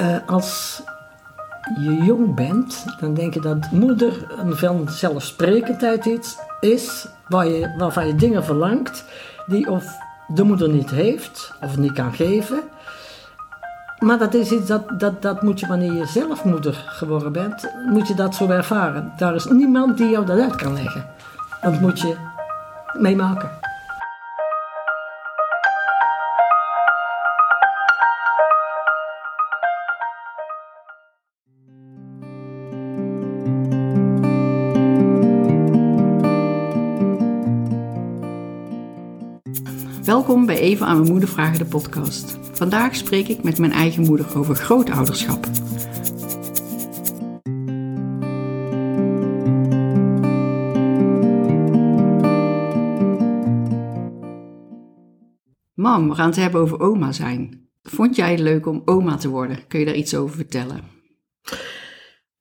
Eh, als je jong bent, dan denk je dat moeder een vanzelfsprekendheid iets is waar je, waarvan je dingen verlangt die of de moeder niet heeft of niet kan geven. Maar dat is iets dat, dat, dat moet je wanneer je zelf moeder geworden bent, moet je dat zo ervaren. Daar is niemand die jou dat uit kan leggen. Dat moet je meemaken. Welkom bij Even aan mijn moeder vragen de podcast. Vandaag spreek ik met mijn eigen moeder over grootouderschap. Mam, we gaan het hebben over oma zijn. Vond jij het leuk om oma te worden? Kun je daar iets over vertellen?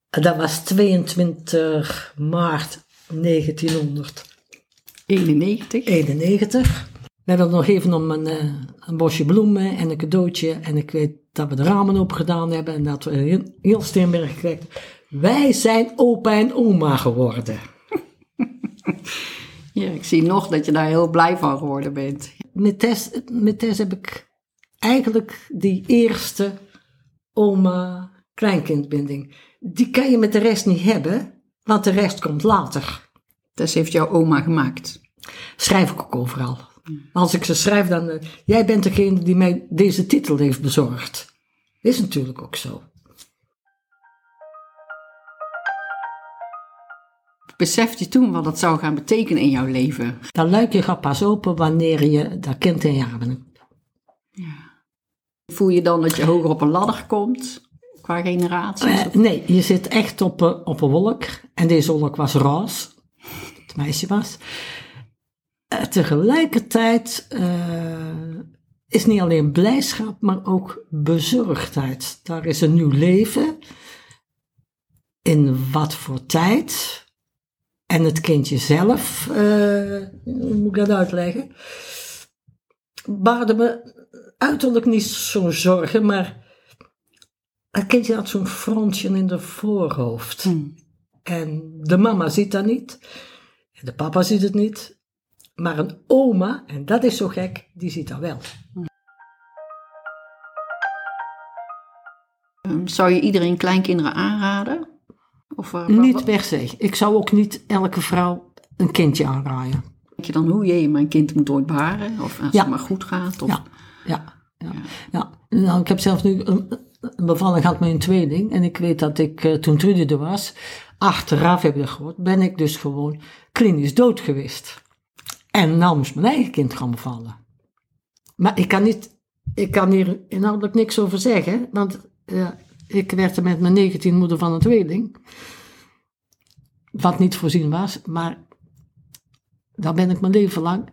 Dat was 22 maart 1991. 91. We hebben nog even om een, eh, een bosje bloemen en een cadeautje. En ik weet dat we de ramen open gedaan hebben en dat we heel, heel Steenberg gekregen. Wij zijn opa en oma geworden. Ja, ik zie nog dat je daar heel blij van geworden bent. Met Tess, met Tess heb ik eigenlijk die eerste oma-kleinkindbinding. Die kan je met de rest niet hebben, want de rest komt later. Tess heeft jouw oma gemaakt. Schrijf ik ook overal. Als ik ze schrijf, dan. eh, jij bent degene die mij deze titel heeft bezorgd. Is natuurlijk ook zo. Besefte je toen wat dat zou gaan betekenen in jouw leven? Dat luikje gaat pas open wanneer je dat kind in je armen hebt. Voel je dan dat je hoger op een ladder komt qua generaties? Eh, nee, je zit echt op, een- op een wolk. En deze wolk was roze. Het meisje was. Eh, tegelijkertijd eh, is niet alleen blijdschap, maar ook bezorgdheid. Daar is een nieuw leven. In wat voor tijd. En het kindje zelf, eh, hoe moet ik dat uitleggen? Baarde me uiterlijk niet zo'n zorgen, maar het kindje had zo'n frontje in de voorhoofd. Hmm. En de mama ziet dat niet. En de papa ziet het niet. Maar een oma, en dat is zo gek, die ziet dat wel. Ehm, Zou je iedereen kleinkinderen aanraden? Of eh, wat- Niet per se. Ik zou ook niet elke vrouw een kindje aanraaien. denk je dan hoe je mijn kind moet ooit baren? Of als Ja. het maar goed gaat? Of, Ja, ja, ja. ja. Nou, ik heb zelf nu een, een bevalling gehad met een tweeling. En ik weet dat ik, eh, toen Trudy er was, achteraf heb ik dat gehoord, ben ik dus gewoon klinisch dood geweest. En nou moest mijn eigen kind gaan bevallen. Maar ik kan niet, ik kan hier inhoudelijk niks over zeggen, want ik werd er met mijn 19 moeder van een tweeling. Wat niet voorzien was, maar daar ben ik mijn leven lang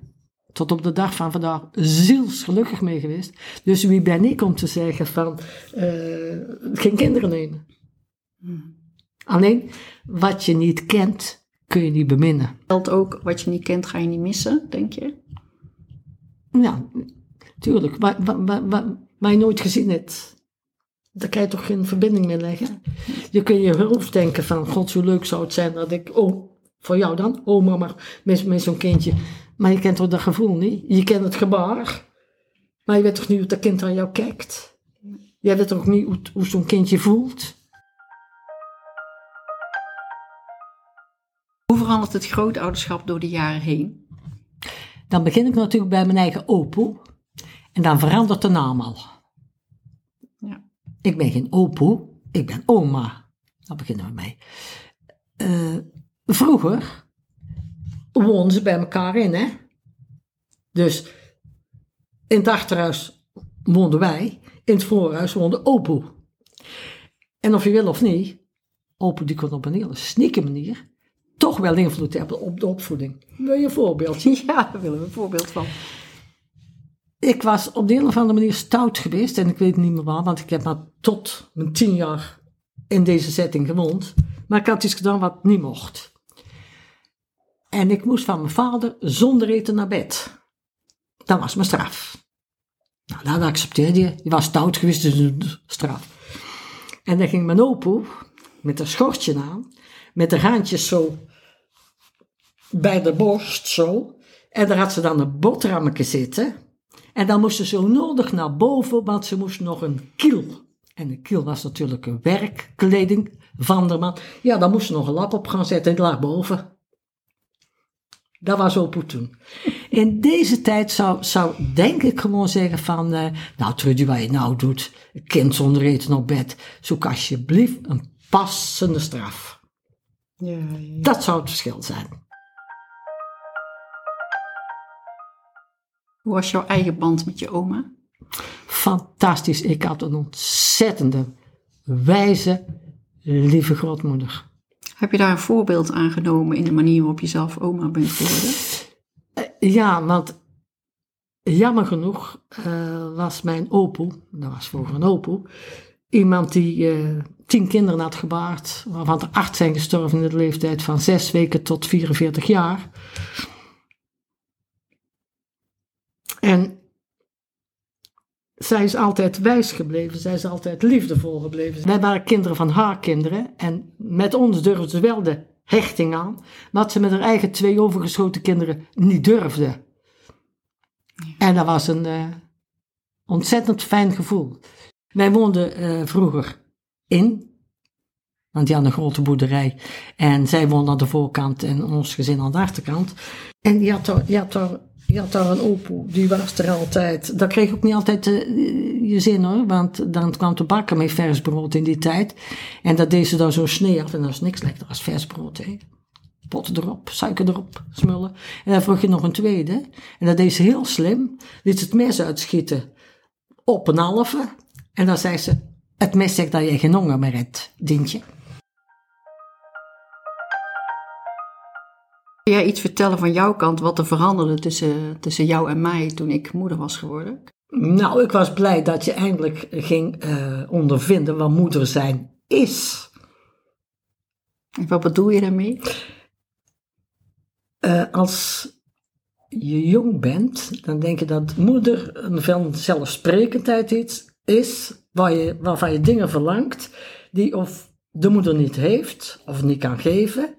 tot op de dag van vandaag zielsgelukkig mee geweest. Dus wie ben ik om te zeggen van eh, geen kinderen nemen? Alleen wat je niet kent, kun je niet beminnen. Geldt ook wat je niet kent, ga je niet missen, denk je? Ja, tuurlijk. Waar, waar, waar, waar, je nooit gezien hebt, daar kan je toch geen verbinding mee leggen. Je kunt je hoofd denken van, god, zo leuk zou het zijn dat ik, oh, voor jou dan, oh mama, met, met zo'n kindje. Maar je kent toch dat gevoel niet? Je kent het gebaar, maar je weet toch niet hoe dat kind aan jou kijkt? Jij weet toch niet hoe, hoe zo'n kindje voelt? Hoe verandert het grootouderschap door de jaren heen? Dan begin ik natuurlijk bij mijn eigen opoe. En dan verandert de naam al. Ja. Ik ben geen opoe, ik ben oma. Daar beginnen we mee. Eh, vroeger woonden ze bij elkaar in, hè. Dus in het achterhuis woonden wij, in het voorhuis woonde opoe. En of je wil of niet, opoe die kon op een hele sneaky manier toch wel invloed hebben op de opvoeding. Wil je een voorbeeldje? Ja, daar willen we een voorbeeld van. Ik was op de een of andere manier stout geweest. En ik weet niet meer waar, want ik heb maar tot mijn tien jaar in deze setting gewoond. Maar ik had iets gedaan wat niet mocht. En ik moest van mijn vader zonder eten naar bed. Dat was mijn straf. Nou, dat accepteerde je. Je was stout geweest, dus een straf. En dan ging mijn opoe met een schortje aan, met de haantjes zo bij de borst zo. En daar had ze dan een boterhammetje zitten. En dan moest ze zo nodig naar boven, want ze moest nog een kiel. En een kiel was natuurlijk een werkkleding van de man. Ja, dan moest ze nog een lap op gaan zetten en lag boven. Dat was Opoe toen. In deze tijd zou, zou denk ik gewoon zeggen van... eh, nou Trudy, wat je nou doet, kind zonder eten op bed... zoek alsjeblieft een passende straf. Ja, ja. Dat zou het verschil zijn. Hoe was jouw eigen band met je oma? Fantastisch. Ik had een ontzettende, wijze, lieve grootmoeder. Heb je daar een voorbeeld aan genomen in de manier waarop je zelf oma bent geworden? Eh, Ja, want jammer genoeg eh, was mijn opoe, dat was vroeger een opoe, iemand die eh, tien kinderen had gebaard, waarvan er acht zijn gestorven in de leeftijd van zes weken tot 44 jaar. En zij is altijd wijs gebleven, zij is altijd liefdevol gebleven. Wij waren kinderen van haar kinderen en met ons durfde ze wel de hechting aan, wat ze met haar eigen twee overgeschoten kinderen niet durfde. En dat was een eh, ontzettend fijn gevoel. Wij woonden eh, vroeger in, want die hadden een grote boerderij. En zij woonde aan de voorkant en ons gezin aan de achterkant. En die had daar, die had daar, die had daar een opoe, die was er altijd. Dat kreeg ook niet altijd eh, je zin hoor, want dan kwam de bakken met vers brood in die tijd. En dat deed ze dan zo snee af en dat is niks lekker als vers brood. Hè. Pot erop, suiker erop, smullen. En dan vroeg je nog een tweede. En dat deed ze heel slim. Liet ze het mes uitschieten op een halve. En dan zei ze, het mes zegt dat je geen honger meer hebt, Dientje. Kun jij iets vertellen van jouw kant wat er veranderde tussen, tussen jou en mij toen ik moeder was geworden? Nou, ik was blij dat je eindelijk ging eh, ondervinden wat moeder zijn is. En wat bedoel je daarmee? Eh, als je jong bent, dan denk je dat moeder een vanzelfsprekendheid iets is, waar je, waarvan je dingen verlangt, die of de moeder niet heeft, of niet kan geven.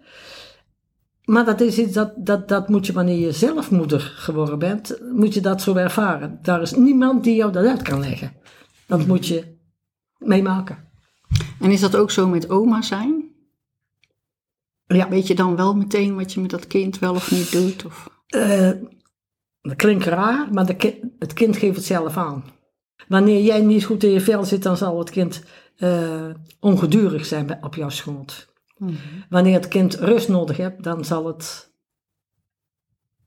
Maar dat is iets dat, dat, dat moet je wanneer je zelf moeder geworden bent, moet je dat zo ervaren. Daar is niemand die jou dat uit kan leggen. Dat moet je meemaken. En is dat ook zo met oma zijn? Ja. Weet je dan wel meteen wat je met dat kind wel of niet doet? Of... Eh, dat klinkt raar, maar de ki- het kind geeft het zelf aan. Wanneer jij niet goed in je vel zit, dan zal het kind eh, ongedurig zijn bij- op jouw schoot. Wanneer het kind rust nodig hebt, dan zal het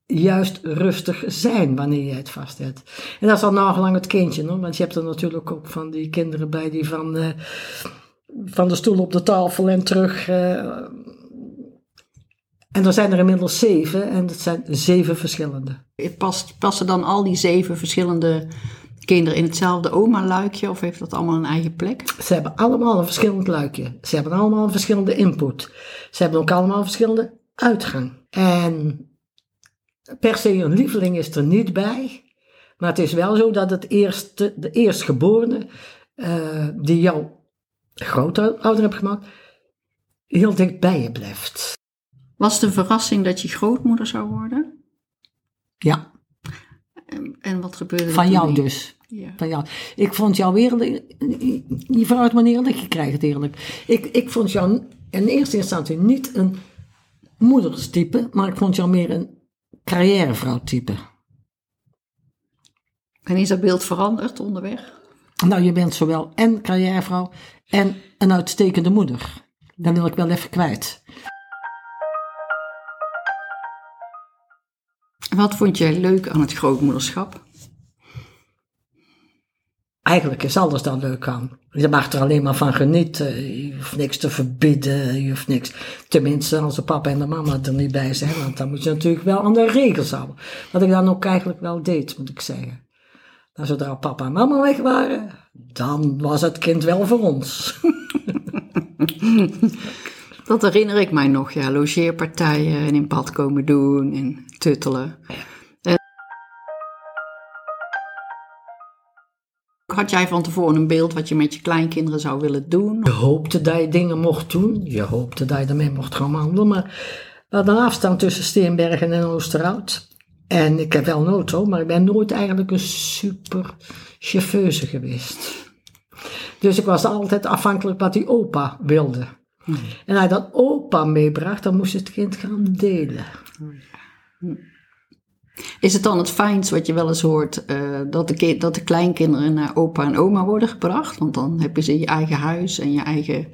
juist rustig zijn wanneer jij het vasthoudt. En dat is al het kindje, hoor, want je hebt er natuurlijk ook van die kinderen bij die van, eh, van de stoel op de tafel en terug. eh, en er zijn er inmiddels zeven en het zijn zeven verschillende. Past, passen dan al die zeven verschillende kinderen in hetzelfde oma-luikje? Of heeft dat allemaal een eigen plek? Ze hebben allemaal een verschillend luikje. Ze hebben allemaal een verschillende input. Ze hebben ook allemaal een verschillende uitgang. En per se een lieveling is er niet bij. Maar het is wel zo dat het eerste, de eerstgeborene, eh, die jou grootouder hebt gemaakt, heel dicht bij je blijft. Was het een verrassing dat je grootmoeder zou worden? Ja, En, en wat gebeurde er van jou mee? dus. Ja. Van jou. Ik vond jou eerlijk, je vraagt me eerlijk, je krijgt het eerlijk. Ik, ik vond jou in eerste instantie niet een moederstype, maar ik vond jou meer een carrièrevrouw-type. En is dat beeld veranderd onderweg? Nou, je bent zowel en carrièrevrouw en een uitstekende moeder. Dat wil ik wel even kwijt. Wat vond jij leuk aan het grootmoederschap? Eigenlijk is alles dan leuk aan. Je mag er alleen maar van genieten. Je hoeft niks te verbieden. Je hoeft niks. Tenminste, als de papa en de mama er niet bij zijn. Want dan moet je natuurlijk wel aan de regels houden. Wat ik dan ook eigenlijk wel deed, moet ik zeggen. Nou, zodra papa en mama weg waren, dan was het kind wel voor ons. Dat herinner ik mij nog, ja. Logeerpartijen en in bad komen doen en tuttelen. En Had jij van tevoren een beeld wat je met je kleinkinderen zou willen doen? Je hoopte dat je dingen mocht doen. Je hoopte dat je ermee mocht gaan wandelen. Maar we hadden een afstand tussen Steenbergen en Oosterhout. En ik heb wel een auto, maar ik ben nooit eigenlijk een super chauffeuse geweest. Dus ik was altijd afhankelijk wat die opa wilde. En als hij dat opa meebracht, dan moest het kind gaan delen. Is het dan het fijnst wat je wel eens hoort, eh, dat, de dat de kleinkinderen naar opa en oma worden gebracht? Want dan heb je ze in je eigen huis en je eigen...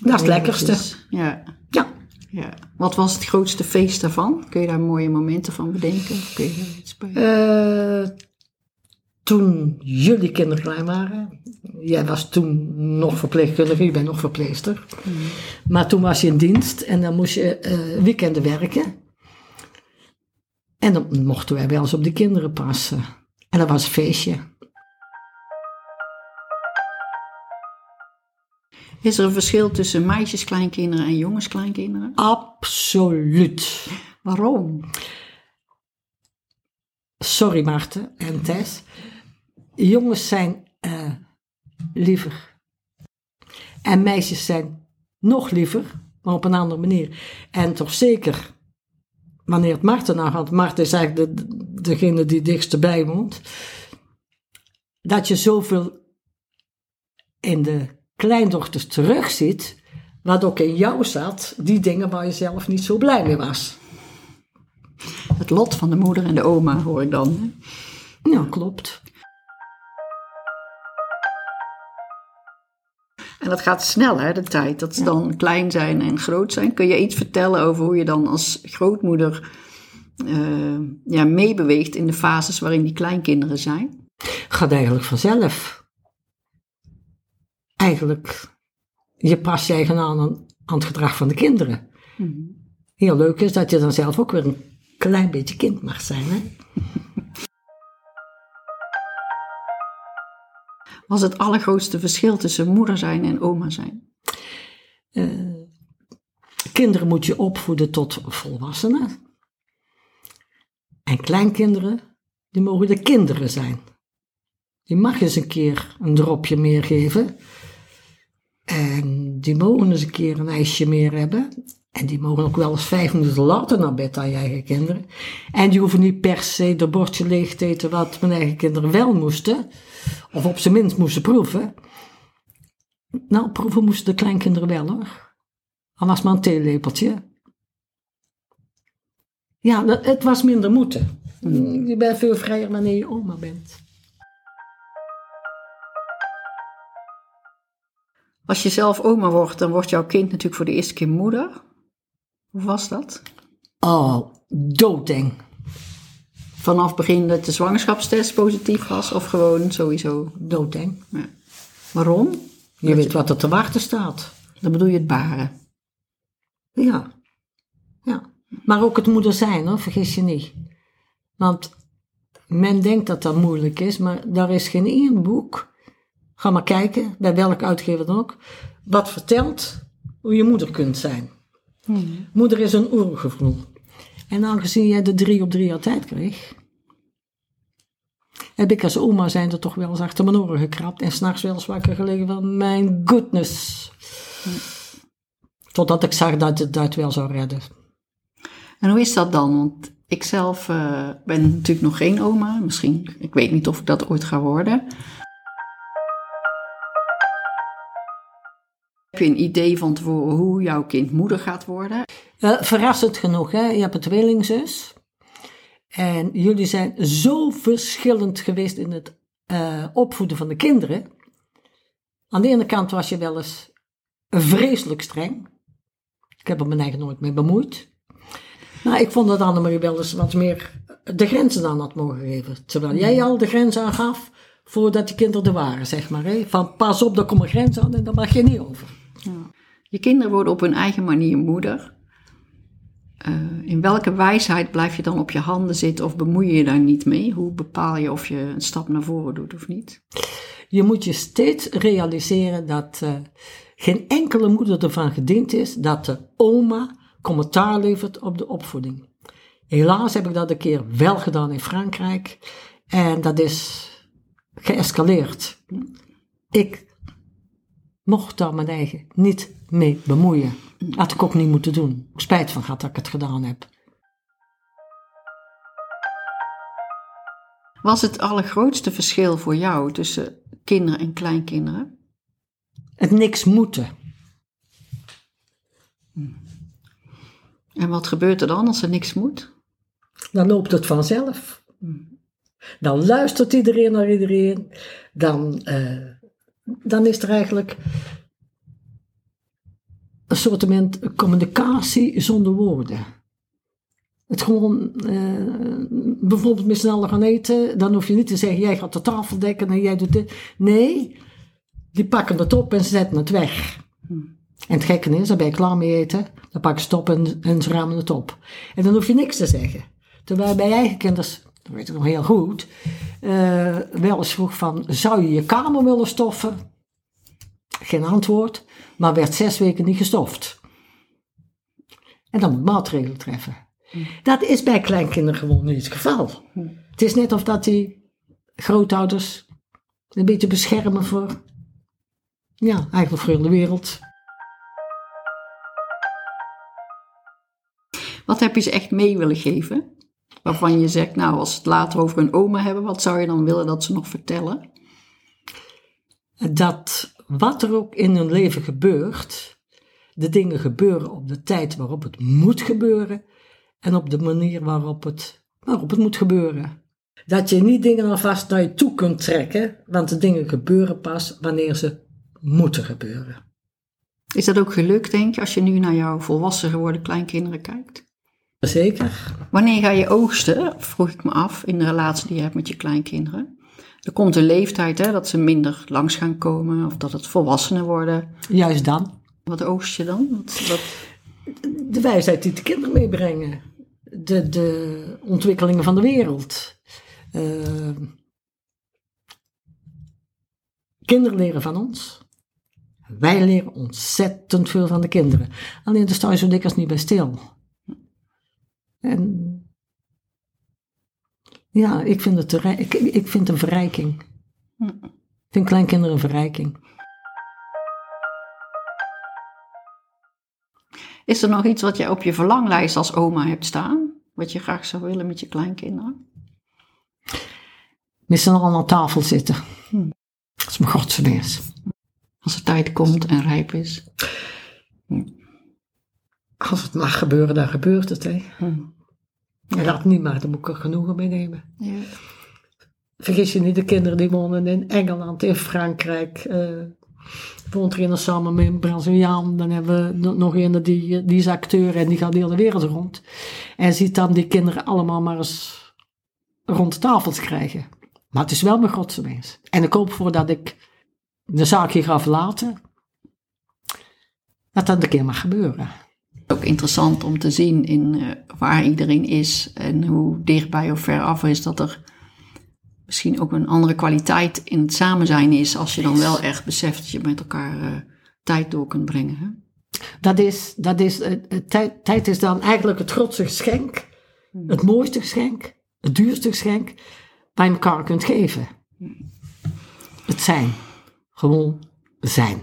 Dat is het lekkerste. Ja, Ja. ja. Wat was het grootste feest daarvan? Kun je daar mooie momenten van bedenken? Of kun je daar iets bij? Eh, toen jullie kinderen klein waren, jij was toen nog verpleegkundige, je bent nog verpleegster. Maar toen was je in dienst en dan moest je eh, weekenden werken. En dan mochten wij wel eens op de kinderen passen. En dat was een feestje. Is er een verschil tussen meisjeskleinkinderen en jongenskleinkinderen? Absoluut. Waarom? Sorry Maarten en Tess. Jongens zijn eh, liever. En meisjes zijn nog liever, maar op een andere manier. En toch zeker wanneer het Marten nou gaat. Marten is eigenlijk de, degene die dichtst bij woont. Dat je zoveel in de kleindochters terugziet. Wat ook in jou zat, die dingen waar je zelf niet zo blij mee was. Het lot van de moeder en de oma hoor ik dan. hè? Ja, klopt. En dat gaat snel, hè, de tijd. Dat ze dan klein zijn en groot zijn. Kun je iets vertellen over hoe je dan als grootmoeder eh, ja, meebeweegt in de fases waarin die kleinkinderen zijn? gaat eigenlijk vanzelf. Eigenlijk, je past je eigen aan, aan het gedrag van de kinderen. Heel leuk is dat je dan zelf ook weer een klein beetje kind mag zijn. Hè? Was het allergrootste verschil tussen moeder zijn en oma zijn? Kinderen moet je opvoeden tot volwassenen. En kleinkinderen, die mogen de kinderen zijn. Die mag eens een keer een dropje meer geven. En die mogen eens een keer een ijsje meer hebben. En die mogen ook wel eens vijf minuten later naar bed dan je eigen kinderen. En die hoeven niet per se de bordje leeg te eten wat mijn eigen kinderen wel moesten. Of op zijn minst moesten proeven. Nou, proeven moesten de kleinkinderen wel hoor. Al was maar een theelepeltje. Ja, het was minder moeten. Je bent veel vrijer wanneer je oma bent. Als je zelf oma wordt, dan wordt jouw kind natuurlijk voor de eerste keer moeder. Hoe was dat? Oh, doodeng. Vanaf het begin dat de zwangerschapstest positief was of gewoon sowieso? Doodeng. Ja. Waarom? Je weet wat er te wachten staat. Dan bedoel je het baren. Ja. Ja. Maar ook het moeder zijn, hoor, vergis je niet. Want men denkt dat dat moeilijk is, maar daar is geen één boek. Ga maar kijken, bij welke uitgever dan ook. Wat vertelt hoe je moeder kunt zijn. Moeder is een oergevoel. En aangezien jij de drie op drie altijd kreeg, heb ik als oma zijn er toch wel eens achter mijn oren gekrapt en s'nachts wel eens wakker gelegen van mijn goodness. Totdat ik zag dat het dat wel zou redden. En hoe is dat dan? Want ik zelf eh, ben natuurlijk nog geen oma. Misschien, ik weet niet of ik dat ooit ga worden. Heb je een idee van hoe jouw kind moeder gaat worden? Eh, verrassend genoeg, hè? je hebt een tweelingzus. En jullie zijn zo verschillend geweest in het eh, opvoeden van de kinderen. Aan de ene kant was je wel eens vreselijk streng. Ik heb er mijn eigen nooit mee bemoeid. Maar ik vond dat Annemarie wel eens wat meer de grenzen aan had mogen geven. Terwijl jij al de grenzen aangaf voordat die kinderen er waren, zeg maar. Hè? Van pas op, daar komt een grens aan en daar mag je niet over. Je kinderen worden op hun eigen manier moeder. Eh, in welke wijsheid blijf je dan op je handen zitten of bemoei je je daar niet mee? Hoe bepaal je of je een stap naar voren doet of niet? Je moet je steeds realiseren dat eh, geen enkele moeder ervan gediend is dat de oma commentaar levert op de opvoeding. Helaas heb ik dat een keer wel gedaan in Frankrijk. En dat is geëscaleerd. Ik mocht daar mijn eigen niet mee bemoeien. Had ik ook niet moeten doen. Ik spijt van gehad dat ik het gedaan heb. Was het allergrootste verschil voor jou tussen kinderen en kleinkinderen? Het niks moeten. En wat gebeurt er dan als er niks moet? Dan loopt het vanzelf. Dan luistert iedereen naar iedereen. Dan, eh, dan is er eigenlijk een soort communicatie zonder woorden. Het gewoon, eh, bijvoorbeeld met sneller gaan eten, dan hoef je niet te zeggen, jij gaat de tafel dekken en jij doet dit. Nee, die pakken het op en ze zetten het weg. En het gekke is, dan ben je klaar mee eten, dan pakken ze het op en, en ze ramen het op. En dan hoef je niks te zeggen. Terwijl bij eigen kinderen, dat weet ik nog heel goed, uh, wel eens vroeg van, zou je je kamer willen stoffen? Geen antwoord, maar werd zes weken niet gestoft. En dan moet maatregelen treffen. Dat is bij kleinkinderen gewoon niet het geval. Het is net of dat die grootouders een beetje beschermen voor, ja, eigenlijk voor de wereld. Wat heb je ze echt mee willen geven? Waarvan je zegt, nou, als we het later over een oma hebben, wat zou je dan willen dat ze nog vertellen? Dat wat er ook in hun leven gebeurt, de dingen gebeuren op de tijd waarop het moet gebeuren en op de manier waarop het, waarop het moet gebeuren. Dat je niet dingen alvast naar je toe kunt trekken, want de dingen gebeuren pas wanneer ze moeten gebeuren. Is dat ook gelukt, denk je, als je nu naar jouw volwassen geworden kleinkinderen kijkt? Zeker. Wanneer ga je oogsten, vroeg ik me af, in de relatie die je hebt met je kleinkinderen? Er komt een leeftijd hè, dat ze minder langs gaan komen of dat het volwassenen worden. Juist dan. Wat oogst je dan? Wat, wat... De wijsheid die de kinderen meebrengen. De, de ontwikkelingen van de wereld. Uh, kinderen leren van ons. Wij leren ontzettend veel van de kinderen. Alleen daar sta je zo dikwijls niet bij stil. En ja, ik vind het, ik, ik vind een verrijking. Ik vind kleinkinderen een verrijking. Is er nog iets wat je op je verlanglijst als oma hebt staan? Wat je graag zou willen met je kleinkinderen? Z'n allen aan tafel zitten. Hm. Dat is mijn godsverweers. Als de tijd komt en rijp is. Hm. Als het mag gebeuren, dan gebeurt het. Hè. Hm. En dat niet, maar dan moet ik er genoegen mee nemen. Ja. Vergis je niet, de kinderen die wonen in Engeland, in Frankrijk. Uh, woont er een samen met een Braziliaan. Dan hebben we nog een die, die is acteur en die gaat de hele wereld rond. En ziet dan die kinderen allemaal maar eens rond de tafels krijgen. Maar het is wel mijn grootste wens. En ik hoop voordat ik de zaak hier ga verlaten, dat dat een keer mag gebeuren ook interessant om te zien in uh, waar iedereen is en hoe dichtbij of ver af is dat er misschien ook een andere kwaliteit in het samen zijn is als je dan wel echt beseft dat je met elkaar uh, tijd door kunt brengen. Hè? Dat is, dat is, uh, tijd, tijd is dan eigenlijk het grootste geschenk, hmm. het mooiste geschenk, het duurste geschenk, je elkaar kunt geven. Het zijn. Gewoon zijn.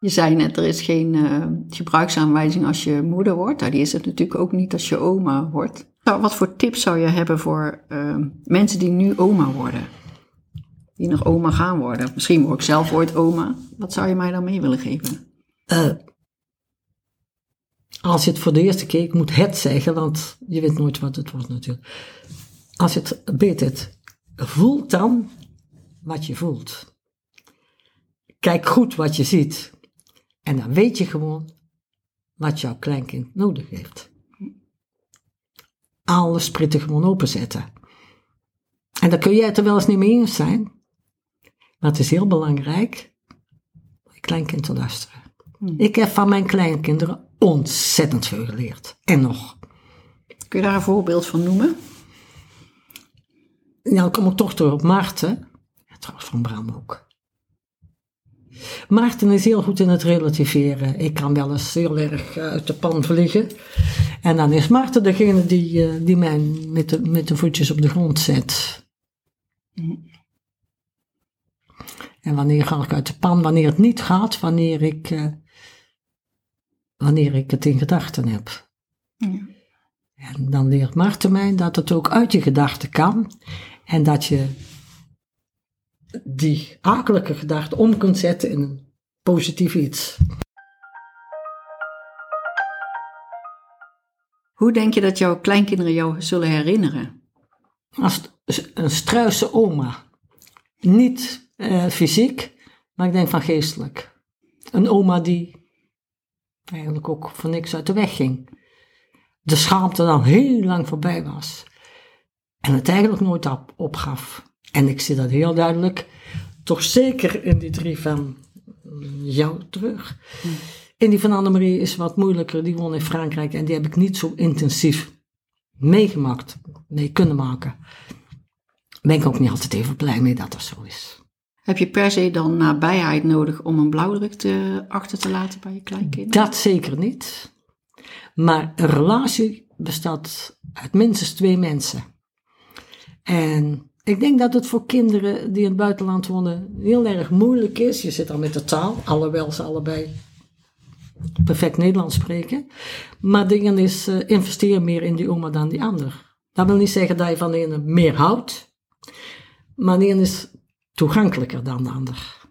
Je zei net, er is geen uh, gebruiksaanwijzing als je moeder wordt. Nou, die is het natuurlijk ook niet als je oma wordt. Nou, wat voor tips zou je hebben voor uh, mensen die nu oma worden? Die nog oma gaan worden? Misschien word ik zelf ooit oma. Wat zou je mij dan mee willen geven? Uh, als je het voor de eerste keer, ik moet het zeggen, want je weet nooit wat het wordt natuurlijk. Als je het weet het, voel dan wat je voelt. Kijk goed wat je ziet. En dan weet je gewoon wat jouw kleinkind nodig heeft. Alles spritten gewoon openzetten. En dan kun jij het er wel eens niet mee eens zijn. Maar het is heel belangrijk om je kleinkind te luisteren. Hmm. Ik heb van mijn kleinkinderen ontzettend veel geleerd. En nog. Kun je daar een voorbeeld van noemen? Nou, dan kom ik toch door op Maarten. Ja, trouwens van Bram ook. Maarten is heel goed in het relativeren. Ik kan wel eens heel erg uit de pan vliegen. En dan is Maarten degene die, eh, die mij met de, met de voetjes op de grond zet. En wanneer ga ik uit de pan? Wanneer het niet gaat, wanneer ik, eh, wanneer ik het in gedachten heb. Ja. En dan leert Maarten mij dat het ook uit je gedachten kan. En dat je die akelige gedachte om kunt zetten in een positief iets. Hoe denk je dat jouw kleinkinderen jou zullen herinneren? Als een struise oma. Niet eh, fysiek, maar ik denk van geestelijk. Een oma die eigenlijk ook voor niks uit de weg ging. De schaamte dan heel lang voorbij was. En het eigenlijk nooit op, opgaf. En ik zie dat heel duidelijk, toch zeker in die drie van jou terug. In die van Annemarie is wat moeilijker, die woont in Frankrijk en die heb ik niet zo intensief meegemaakt, mee kunnen maken. Ben ik ook niet altijd even blij mee dat dat zo is. Heb je per se dan nabijheid nodig om een blauwdruk te, achter te laten bij je kleinkinderen? Dat zeker niet. Maar een relatie bestaat uit minstens twee mensen. En ik denk dat het voor kinderen die in het buitenland wonen heel erg moeilijk is. Je zit al met de taal, alhoewel ze allebei perfect Nederlands spreken. Maar dingen is, uh, investeer meer in die oma dan die ander. Dat wil niet zeggen dat je van de ene meer houdt. Maar de ene is toegankelijker dan de ander.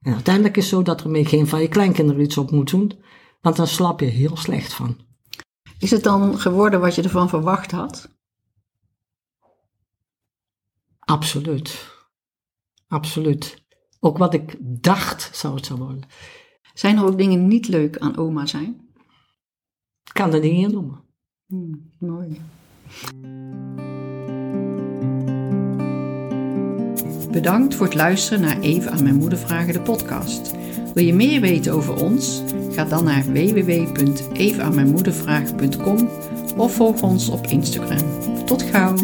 En uiteindelijk is het zo dat er mee geen van je kleinkinderen iets op moet doen. Want dan slap je heel slecht van. Is het dan geworden wat je ervan verwacht had? Absoluut. Absoluut. Ook wat ik dacht zou het zo worden. Zijn er ook dingen niet leuk aan oma zijn? Ik kan er niet in noemen. Hmm, mooi. Bedankt voor het luisteren naar Even aan mijn moeder vragen de podcast. Wil je meer weten over ons? Ga dan naar www.evenaanmijnmoedervragen.com of volg ons op Instagram. Tot gauw!